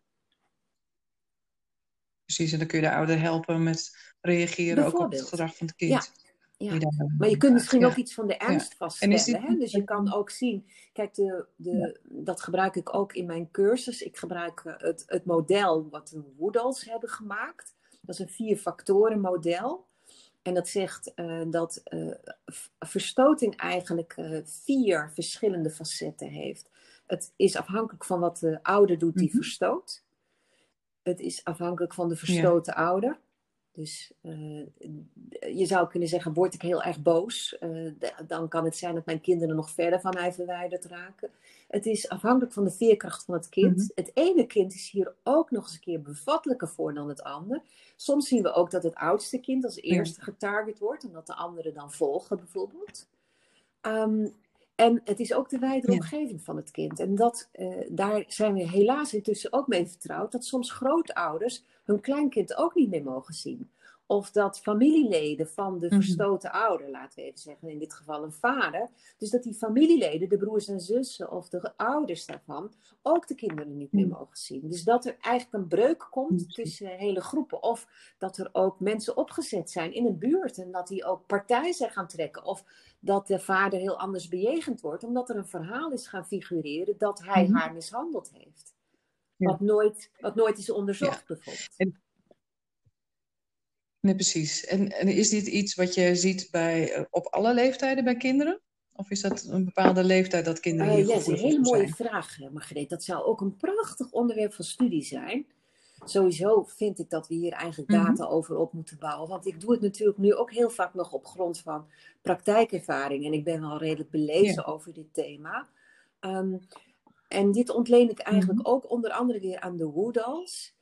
Precies, en dan kun je de ouder helpen met reageren ook op het gedrag van het kind. Ja. Ja. Maar je kunt misschien ook iets van de ernst vaststellen. Hè? Dus je kan ook zien, kijk, de, de, dat gebruik ik ook in mijn cursus. Ik gebruik eh, het, het model wat de Woodalls hebben gemaakt. Dat is een vier factoren model. En dat zegt uh, dat uh, verstoting eigenlijk uh, vier verschillende facetten heeft. Het is afhankelijk van wat de ouder doet die mm -hmm. verstoot. Het is afhankelijk van de verstoten ja. ouder. Dus uh, je zou kunnen zeggen, word ik heel erg boos, uh, dan kan het zijn dat mijn kinderen nog verder van mij verwijderd raken. Het is afhankelijk van de veerkracht van het kind. Mm -hmm. Het ene kind is hier ook nog eens een keer bevattelijker voor dan het ander. Soms zien we ook dat het oudste kind als eerste getarget wordt, omdat de anderen dan volgen bijvoorbeeld. Um, en het is ook de wijdere ja. omgeving van het kind. En dat, uh, daar zijn we helaas intussen ook mee vertrouwd, dat soms grootouders hun kleinkind ook niet meer mogen zien. Of dat familieleden van de verstoten mm -hmm. ouder, laten we even zeggen, in dit geval een vader, dus dat die familieleden, de broers en zussen of de ouders daarvan, ook de kinderen niet meer mogen zien. Dus dat er eigenlijk een breuk komt tussen hele groepen. Of dat er ook mensen opgezet zijn in een buurt en dat die ook partij zijn gaan trekken. Of dat de vader heel anders bejegend wordt, omdat er een verhaal is gaan figureren dat hij mm -hmm. haar mishandeld heeft. Wat, nooit, wat nooit is onderzocht, bijvoorbeeld. En, nee, precies. En, en, is dit iets wat je ziet bij, uh, op alle leeftijden bij kinderen? Of is dat een bepaalde leeftijd dat kinderen hier uh, Ja, dat is een hele mooie zijn? vraag, Margreet. Dat zou ook een prachtig onderwerp van studie zijn. Sowieso vind ik dat we hier eigenlijk data mm -hmm. over op moeten bouwen. Want ik doe het natuurlijk nu ook heel vaak nog op grond van praktijkervaring. En ik ben wel redelijk belezen ja. over dit thema. Um, en dit ontleen ik eigenlijk mm -hmm. ook onder andere weer aan de Woodalls.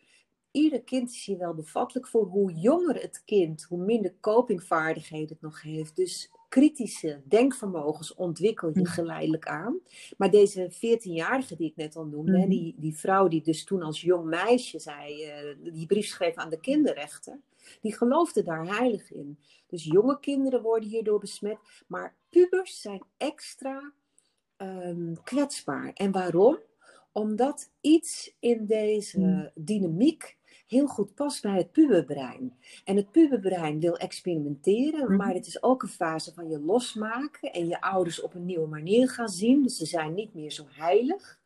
Ieder kind is hier wel bevattelijk voor. Hoe jonger het kind, hoe minder copingvaardigheden het nog heeft. Dus kritische denkvermogens ontwikkel je geleidelijk aan. Maar deze 14-jarige die ik net al noemde, mm -hmm. die, die vrouw die dus toen als jong meisje zei, uh, die brief schreef aan de kinderrechter, die geloofde daar heilig in. Dus jonge kinderen worden hierdoor besmet, maar pubers zijn extra um, kwetsbaar. En waarom? Omdat iets in deze mm. dynamiek heel goed past bij het puberbrein. En het puberbrein wil experimenteren, mm. maar het is ook een fase van je losmaken en je ouders op een nieuwe manier gaan zien. Dus ze zijn niet meer zo heilig.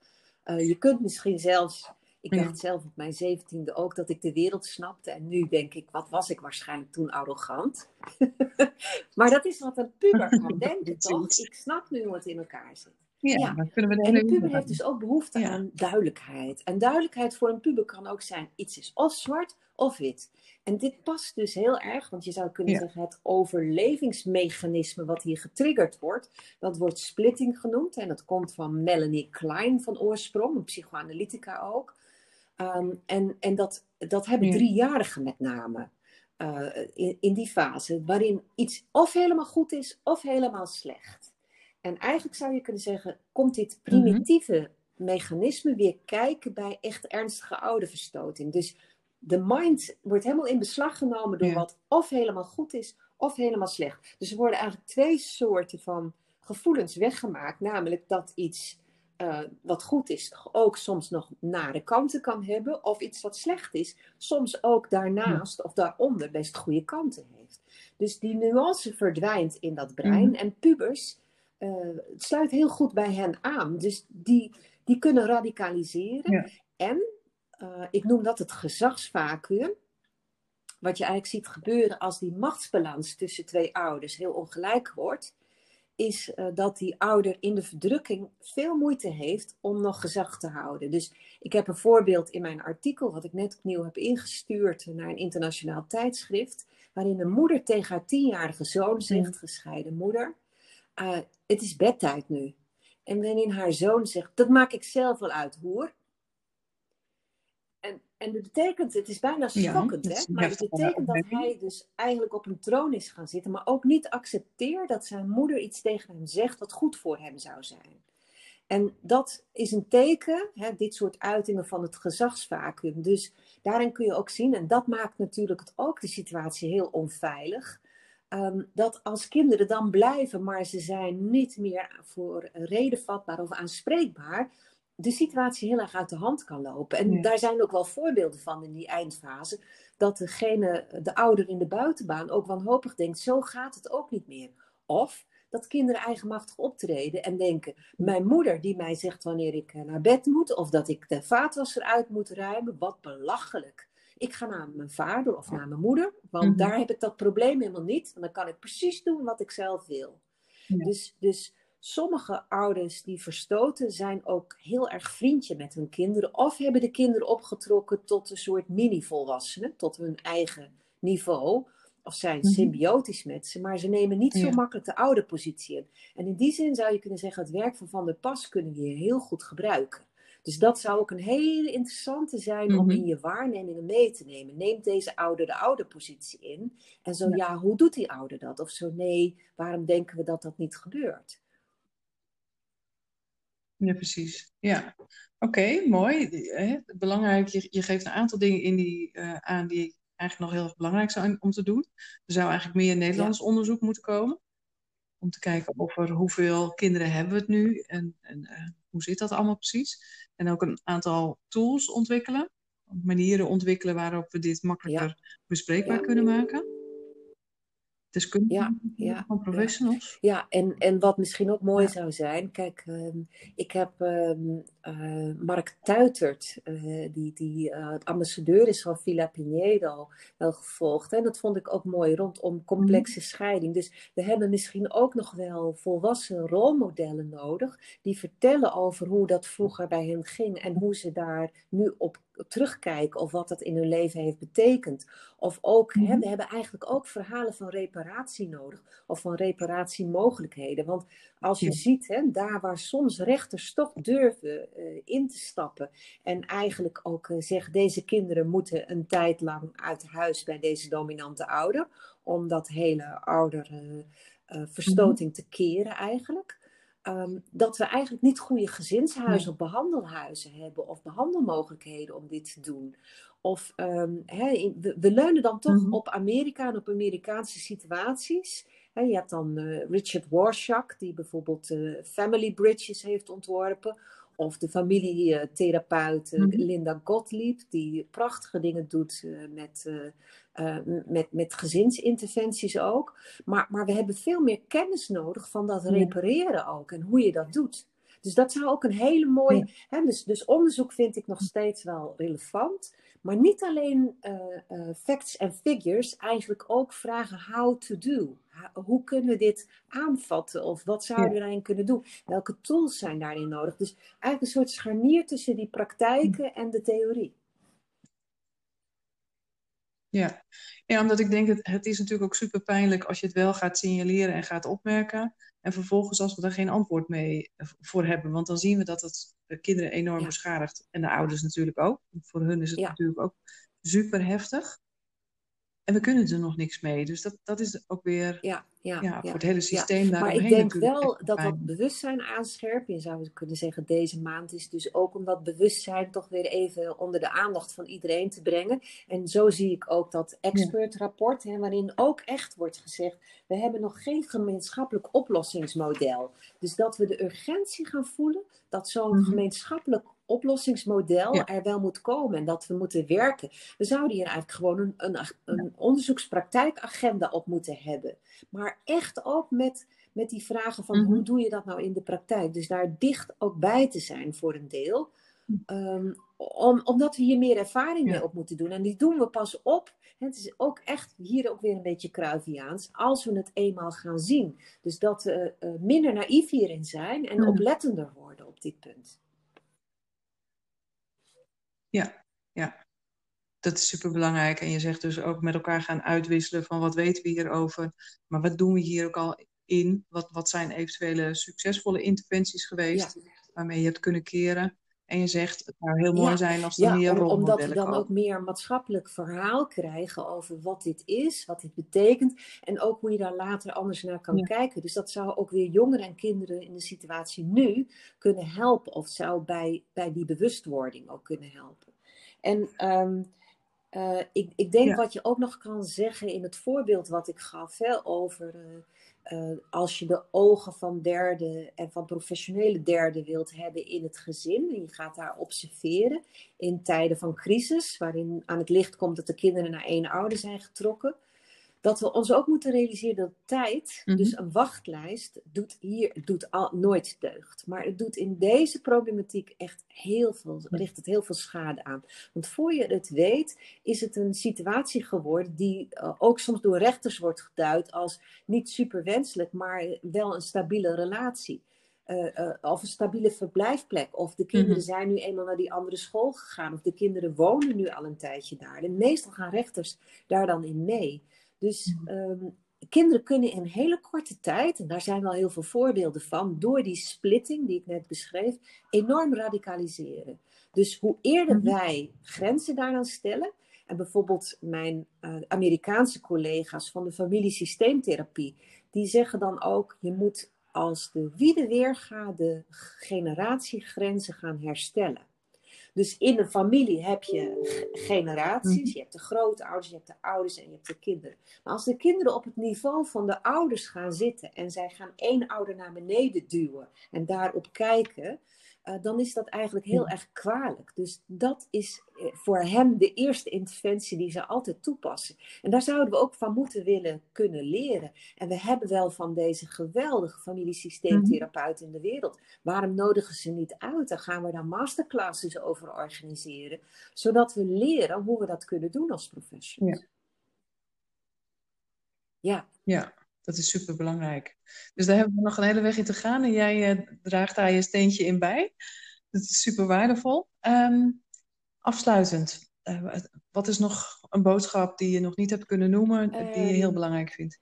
Uh, je kunt misschien zelfs ik ja. dacht zelf op mijn zeventiende ook dat ik de wereld snapte. En nu denk ik, wat was ik waarschijnlijk toen arrogant? maar dat is wat een puber kan denken, toch? Ik snap nu hoe het in elkaar zit. Ja, ja. Dan kunnen we en een puber heeft dus ook behoefte ja. aan duidelijkheid. En duidelijkheid voor een puber kan ook zijn, iets is of zwart of wit. En dit past dus heel erg, want je zou kunnen ja. zeggen het overlevingsmechanisme wat hier getriggerd wordt, dat wordt splitting genoemd. En dat komt van Melanie Klein van oorsprong, een psychoanalytica ook. Um, en en dat, dat hebben driejarigen met name. Uh, in, in die fase, waarin iets of helemaal goed is of helemaal slecht. En eigenlijk zou je kunnen zeggen, komt dit primitieve mm -hmm. mechanisme weer kijken bij echt ernstige ouderverstoting. Dus de mind wordt helemaal in beslag genomen door ja. wat of helemaal goed is of helemaal slecht. Dus er worden eigenlijk twee soorten van gevoelens weggemaakt, namelijk dat iets uh, wat goed is, ook soms nog nare kanten kan hebben, of iets wat slecht is, soms ook daarnaast of daaronder best goede kanten heeft. Dus die nuance verdwijnt in dat brein. Mm. En pubers, het sluit heel goed bij hen aan. Dus die, die kunnen radicaliseren. Ja. En uh, ik noem dat het gezagsvacuum. Wat je eigenlijk ziet gebeuren als die machtsbalans tussen twee ouders heel ongelijk wordt is uh, dat die ouder in de verdrukking veel moeite heeft om nog gezag te houden. Dus ik heb een voorbeeld in mijn artikel, wat ik net opnieuw heb ingestuurd naar een internationaal tijdschrift, waarin een moeder tegen haar tienjarige zoon zegt, ja. gescheiden moeder, uh, het is bedtijd nu. En waarin haar zoon zegt, dat maak ik zelf wel uit, hoor. En, en dat betekent, het is bijna schokkend, ja, hè? maar het betekent dat hij dus eigenlijk op een troon is gaan zitten, maar ook niet accepteert dat zijn moeder iets tegen hem zegt wat goed voor hem zou zijn. En dat is een teken, hè, dit soort uitingen van het gezagsvacuum. Dus daarin kun je ook zien, en dat maakt natuurlijk het ook de situatie heel onveilig, um, dat als kinderen dan blijven, maar ze zijn niet meer voor reden vatbaar of aanspreekbaar, de situatie heel erg uit de hand kan lopen. En daar zijn ook wel voorbeelden van in die eindfase. Dat degene, de ouder in de buitenbaan ook wanhopig denkt, zo gaat het ook niet meer. Of dat kinderen eigenmachtig optreden en denken: mijn moeder die mij zegt wanneer ik eh, naar bed moet, of dat ik de vaatwasser uit moet ruimen, wat belachelijk. Ik ga naar mijn vader of naar mijn moeder, want mhm. daar heb ik dat probleem helemaal niet. dan kan ik precies doen wat ik zelf wil. Dus, dus sommige ouders die verstoten zijn ook heel erg vriendje met hun kinderen, of hebben de kinderen opgetrokken tot een soort mini-volwassenen, tot hun eigen niveau of zijn mhm. symbiotisch met ze, maar ze nemen niet zo makkelijk de oude positie in. En in die zin zou je kunnen zeggen, het werk van Van der Pas kunnen we hier heel goed gebruiken. Dus dat zou ook een hele interessante zijn om mhm. in je waarnemingen mee te nemen. Neemt deze ouder de oude positie in? En zo ja. hoe doet die ouder dat? Of zo nee, waarom denken we dat dat niet gebeurt? Ja, precies. Ja, oké, mooi. Belangrijk, je, je geeft een aantal dingen in die, uh, aan die eigenlijk nog heel erg belangrijk zijn om te doen. Er zou eigenlijk meer Nederlands onderzoek moeten komen. Om te kijken over hoeveel kinderen hebben we het nu en, en uh, hoe zit dat allemaal precies. En ook een aantal tools ontwikkelen. Manieren ontwikkelen waarop we dit makkelijker bespreekbaar kunnen maken deskundigen ja, ja, van professionals. Ja, en, en wat misschien ook mooi zou zijn, kijk, ehm, ik heb ehm, eh, Mark Tuitert, uh, die, die uh, ambassadeur is van Villa Pinedo, wel gevolgd. En dat vond ik ook mooi rondom complexe mhm. scheiding. Dus we hebben misschien ook nog wel volwassen rolmodellen nodig, die vertellen over hoe dat vroeger bij hen ging en hoe ze daar nu op terugkijken of wat dat in hun leven heeft betekend. Of ook, hè, mhm. we hebben eigenlijk ook verhalen van reparatie nodig of van reparatiemogelijkheden. Want als je ziet, hè, daar waar soms rechters toch durven uh, in te stappen en eigenlijk ook uh, zeggen, deze kinderen moeten een tijd lang uit huis bij deze dominante ouder, om dat hele oudere uh, verstoting te keren eigenlijk. Um, dat we eigenlijk niet goede gezinshuizen of behandelhuizen hebben of behandelmogelijkheden om dit te doen. Of um, we, we, leunen dan toch mhm. op Amerika en op Amerikaanse situaties. je hebt dan uh, Richard Warshak, die bijvoorbeeld uh, Family Bridges heeft ontworpen. Of de familietherapeut uh, Linda Gottlieb, die prachtige dingen doet met uh, met, met gezinsinterventies ook. Maar, maar we hebben veel meer kennis nodig van dat repareren ook en hoe je dat doet. Dus dat zou ook een hele mooie. Hè, dus, dus onderzoek vind ik nog steeds wel relevant. Maar niet alleen uh, uh, facts en figures, eigenlijk ook vragen how to do. Hoe kunnen we dit aanvatten? Of wat zouden we daarin kunnen doen? Welke tools zijn daarin nodig? Dus eigenlijk een soort scharnier tussen die praktijken en de theorie. Ja. ja, omdat ik denk dat het is natuurlijk ook super pijnlijk als je het wel gaat signaleren en gaat opmerken. En vervolgens als we daar geen antwoord mee eh, voor hebben. Want dan zien we dat het de kinderen enorm beschadigt. En de ouders natuurlijk ook. Voor hun is het natuurlijk ook super heftig. En we kunnen er nog niks mee. Dus dat, dat is ook weer ja, ja, ja voor het hele systeem ja. Maar ik denk wel dat dat bewustzijn aanscherpt. Je zou kunnen zeggen, deze maand is dus ook om dat bewustzijn toch weer even onder de aandacht van iedereen te brengen. En zo zie ik ook dat expertrapport, hè, waarin ook echt wordt gezegd, we hebben nog geen gemeenschappelijk oplossingsmodel. Dus dat we de urgentie gaan voelen dat zo'n mhm. gemeenschappelijk oplossingsmodel er wel moet komen en dat we moeten werken. We zouden hier eigenlijk gewoon een, een, een onderzoekspraktijkagenda op moeten hebben. Maar echt ook met, met die vragen van hoe mhm. doe je dat nou in de praktijk? Dus daar dicht ook bij te zijn voor een deel. Ehm, om, omdat we hier meer ervaring mee op moeten doen. En die doen we pas op. Het is ook echt hier ook weer een beetje Cruyffiaans. Als we het eenmaal gaan zien. Dus dat we uh, minder naïef hierin zijn en oplettender worden op dit punt. Ja, ja. Dat is super belangrijk. En je zegt dus ook met elkaar gaan uitwisselen van wat weten we hierover. Maar wat doen we hier ook al in? Wat, wat zijn eventuele succesvolle interventies geweest waarmee je het kunnen keren? En je zegt, het zou heel mooi zijn als er ja, meer rolmodellen omdat we dan ook meer maatschappelijk verhaal krijgen over wat dit is, wat dit betekent. En ook hoe je daar later anders naar kan kijken. Dus dat zou ook weer jongeren en kinderen in de situatie nu kunnen helpen. Of zou bij, bij die bewustwording ook kunnen helpen. En um, Uh, ik, ik denk wat je ook nog kan zeggen in het voorbeeld wat ik gaf hè, over uh, uh, als je de ogen van derde en van professionele derde wilt hebben in het gezin en je gaat daar observeren in tijden van crisis, waarin aan het licht komt dat de kinderen naar één ouder zijn getrokken, dat we ons ook moeten realiseren dat tijd, mhm. dus een wachtlijst, doet hier doet al, nooit deugd. Maar het doet in deze problematiek echt heel veel, richt het heel veel schade aan. Want voor je het weet, is het een situatie geworden die uh, ook soms door rechters wordt geduid als niet super wenselijk, maar wel een stabiele relatie. Uh, uh, of een stabiele verblijfplek. Of de kinderen mhm. zijn nu eenmaal naar die andere school gegaan. Of de kinderen wonen nu al een tijdje daar. En meestal gaan rechters daar dan in mee. Dus um, kinderen kunnen in hele korte tijd, en daar zijn wel heel veel voorbeelden van, door die splitting die ik net beschreef, enorm radicaliseren. Dus hoe eerder mhm. wij grenzen daaraan stellen, en bijvoorbeeld mijn uh, Amerikaanse collega's van de familiesysteemtherapie, die zeggen dan ook, je moet als de wiede weerga de generatiegrenzen gaan herstellen. Dus in een familie heb je generaties. Mhm. Je hebt de grootouders, je hebt de ouders en je hebt de kinderen. Maar als de kinderen op het niveau van de ouders gaan zitten en zij gaan één ouder naar beneden duwen en daarop kijken, uh, dan is dat eigenlijk heel erg kwalijk. Dus dat is eh, voor hem de eerste interventie die ze altijd toepassen. En daar zouden we ook van moeten willen kunnen leren. En we hebben wel van deze geweldige familiesysteemtherapeuten in de wereld. Waarom nodigen ze niet uit? Dan gaan we daar masterclasses over organiseren, zodat we leren hoe we dat kunnen doen als professionals. Ja. Ja. ja dat is super belangrijk. Dus daar hebben we nog een hele weg in te gaan en jij uh, draagt daar je steentje in bij. Dat is super waardevol. Um, afsluitend, uh, wat is nog een boodschap die je nog niet hebt kunnen noemen, die je heel ehm, belangrijk vindt?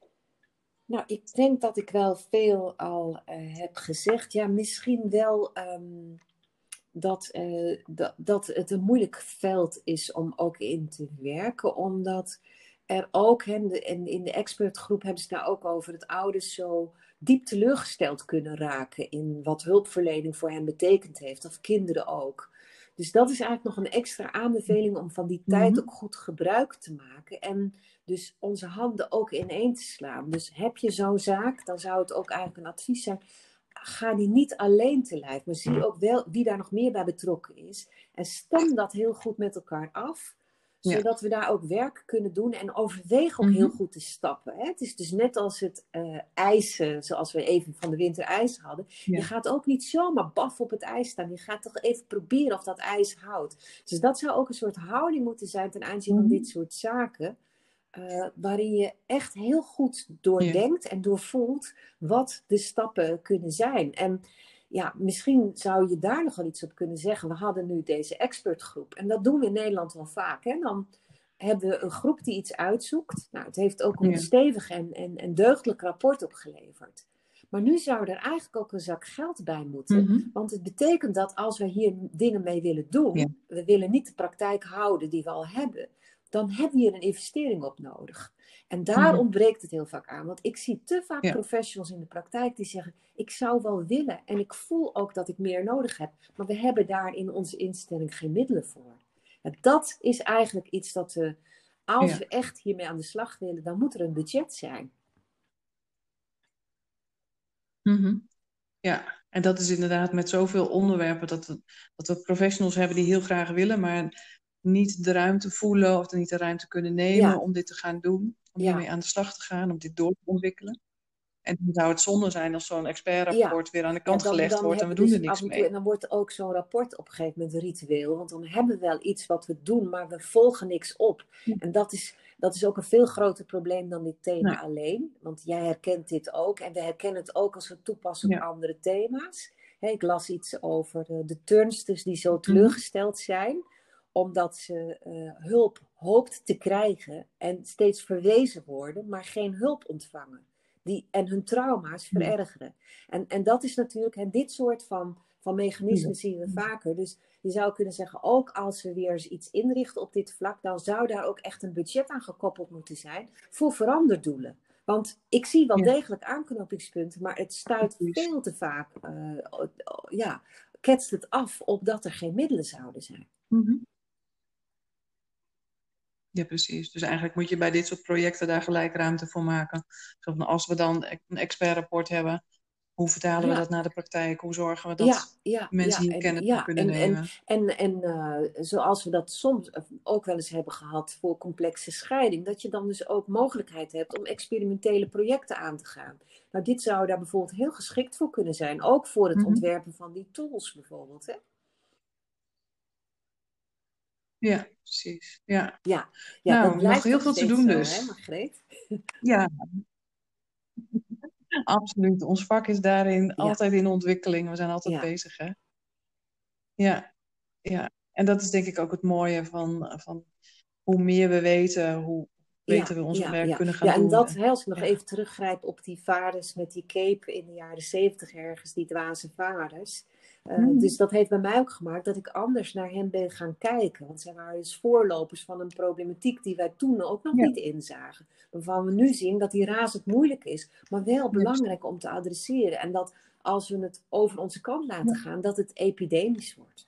Nou, ik denk dat ik wel veel al uh, heb gezegd. Ja, misschien wel um, dat, dat, dat het een moeilijk veld is om ook in te werken, omdat er ook, en in de expertgroep hebben ze daar ook over, dat ouders zo diep teleurgesteld kunnen raken in wat hulpverlening voor hen betekend heeft, of kinderen ook. Dus dat is eigenlijk nog een extra aanbeveling om van die tijd mhm. ook goed gebruik te maken en dus onze handen ook ineen te slaan. Dus heb je zo'n zaak, dan zou het ook eigenlijk een advies zijn, ga die niet alleen te lijf, maar zie ook wel wie daar nog meer bij betrokken is en stem dat heel goed met elkaar af zodat we daar ook werk kunnen doen en overweeg ook heel mhm. goed te stappen. Hè? Het is dus net als het uh, ijsen, zoals we even van de winter ijs hadden. Je gaat ook niet zomaar baf op het ijs staan. Je gaat toch even proberen of dat ijs houdt. Dus dat zou ook een soort houding moeten zijn ten aanzien van mhm. dit soort zaken. Uh, waarin je echt heel goed doordenkt en doorvoelt wat de stappen kunnen zijn. En ja, misschien zou je daar nog wel iets op kunnen zeggen. We hadden nu deze expertgroep. En dat doen we in Nederland wel vaak. Hè? Dan hebben we een groep die iets uitzoekt. Nou, het heeft ook een stevig en, en, en deugdelijk rapport opgeleverd. Maar nu zou er eigenlijk ook een zak geld bij moeten. Mhm. Want het betekent dat als we hier dingen mee willen doen, we willen niet de praktijk houden die we al hebben, dan hebben we hier een investering op nodig. En daar mhm. ontbreekt het heel vaak aan. Want ik zie te vaak professionals in de praktijk die zeggen: Ik zou wel willen en ik voel ook dat ik meer nodig heb. Maar we hebben daar in onze instelling geen middelen voor. En dat is eigenlijk iets dat we, als we echt hiermee aan de slag willen, dan moet er een budget zijn. Mhm. Ja, en dat is inderdaad met zoveel onderwerpen dat we, dat we professionals hebben die heel graag willen, maar niet de ruimte voelen of niet de ruimte kunnen nemen om dit te gaan doen om hiermee aan de slag te gaan, om dit door te ontwikkelen. En dan zou het zonde zijn als zo'n expertrapport weer aan de kant gelegd wordt en we doen dus er niks mee. En dan wordt ook zo'n rapport op een gegeven moment ritueel. Want dan hebben we wel iets wat we doen, maar we volgen niks op. En dat is, dat is ook een veel groter probleem dan dit thema alleen. Want jij herkent dit ook. En we herkennen het ook als we toepassen op andere thema's. ik las iets over de, de turnsters die zo mhm. teleurgesteld zijn omdat ze uh, hulp hoopt te krijgen en steeds verwezen worden, maar geen hulp ontvangen. Die, en hun trauma's verergeren. En, en dat is natuurlijk, en dit soort van, van mechanismen zien we vaker. Dus je zou kunnen zeggen, ook als we weer eens iets inrichten op dit vlak, dan zou daar ook echt een budget aan gekoppeld moeten zijn voor veranderdoelen. Want ik zie wel degelijk aanknopingspunten, maar het stuit veel te vaak, uh, ja, ketst het af op dat er geen middelen zouden zijn. Mm Ja, precies. Dus eigenlijk moet je bij dit soort projecten daar gelijk ruimte voor maken. Van als we dan een expertrapport hebben, hoe vertalen we dat naar de praktijk? Hoe zorgen we dat Ja, ja, mensen hier En, kennis kunnen en, en, nemen? en, en eh, zoals we dat soms eh, ook wel eens hebben gehad voor complexe scheiding, dat je dan dus ook mogelijkheid hebt om experimentele projecten aan te gaan. Nou, dit zou daar bijvoorbeeld heel geschikt voor kunnen zijn, ook voor het Mhm. ontwerpen van die tools bijvoorbeeld. Hè? Ja, precies. Ja, Ja, ja Nou, dat nog heel veel te doen zo, dus. hè, Margreet? ja, absoluut. Ons vak is daarin altijd in ontwikkeling. We zijn altijd Ja. bezig, hè? Ja, ja. En dat is denk ik ook het mooie van, van hoe meer we weten, hoe beter we ons ja, werk ja. kunnen gaan ja, en doen. dat, hè, als ik nog even teruggrijp op die vaders met die cape in de jaren zeventig ergens, die dwaze vaders. Eh, Mhm. Dus dat heeft bij mij ook gemaakt dat ik anders naar hen ben gaan kijken. Want zij waren dus voorlopers van een problematiek die wij toen ook nog Ja. niet inzagen. Waarvan we nu zien dat die razend moeilijk is, maar wel belangrijk om te adresseren. En dat als we het over onze kant laten gaan, dat het epidemisch wordt.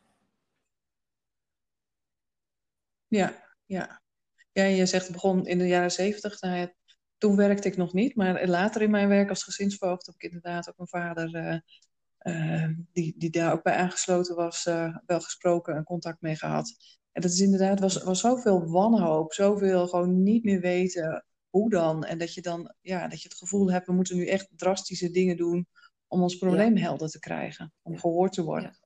Ja, ja. Ja, je zegt het begon in de jaren zeventig. Nou ja, toen werkte ik nog niet, maar later in mijn werk als gezinsvoogd heb ik inderdaad ook een vader eh, eh, die, die daar ook bij aangesloten was, eh, wel gesproken en contact mee gehad. En dat is inderdaad, was, was zoveel wanhoop, zoveel gewoon niet meer weten hoe dan. En dat je dan, ja, dat je het gevoel hebt, we moeten nu echt drastische dingen doen om ons probleem helder te krijgen, om Ja. gehoord te worden.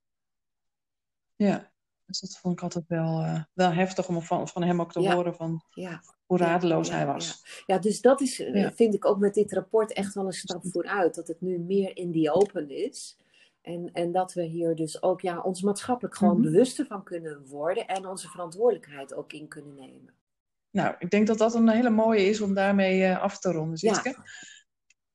Ja. Dus dat vond ik altijd wel, eh, wel heftig om van, van hem ook te Ja. horen van Ja. hoe Ja, radeloos ja, hij was. Ja, ja dus dat is, eh, Ja. vind ik ook met dit rapport echt wel een stap vooruit. Dat het nu meer in die open is. En, en dat we hier dus ook ja, ons maatschappelijk gewoon Mhm. bewuster van kunnen worden. En onze verantwoordelijkheid ook in kunnen nemen. Nou, ik denk dat dat een hele mooie is om daarmee eh, af te ronden, Ja. Sietske.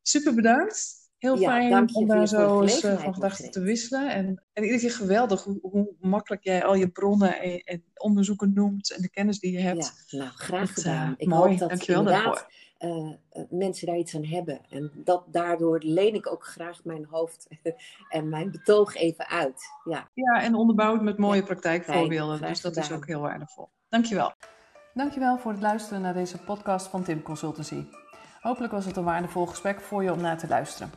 Super bedankt. Heel Ja, fijn om daar zo eens eh, van gedachten te wisselen. En, en iedere keer geweldig hoe, hoe makkelijk jij al je bronnen en, en onderzoeken noemt en de kennis die je hebt. Ja, nou, graag Dat, gedaan. eh, ik mooi, hoop dat dankjewel inderdaad daarvoor. Eh, eh, mensen daar iets aan hebben. En dat, daardoor leen ik ook graag mijn hoofd en mijn betoog even uit. Ja, Ja, en onderbouwd met mooie Ja, praktijkvoorbeelden. fijn, Dus dat is ook heel waardevol. Dankjewel. Dankjewel voor het luisteren naar deze podcast van Tim Consultancy. Hopelijk was het een waardevol gesprek voor je om naar te luisteren.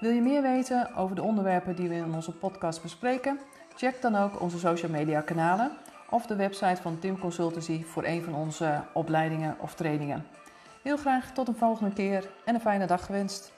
Wil je meer weten over de onderwerpen die we in onze podcast bespreken? Check dan ook onze social media kanalen of de website van Tim Consultancy voor een van onze opleidingen of trainingen. Heel graag tot een volgende keer en een fijne dag gewenst.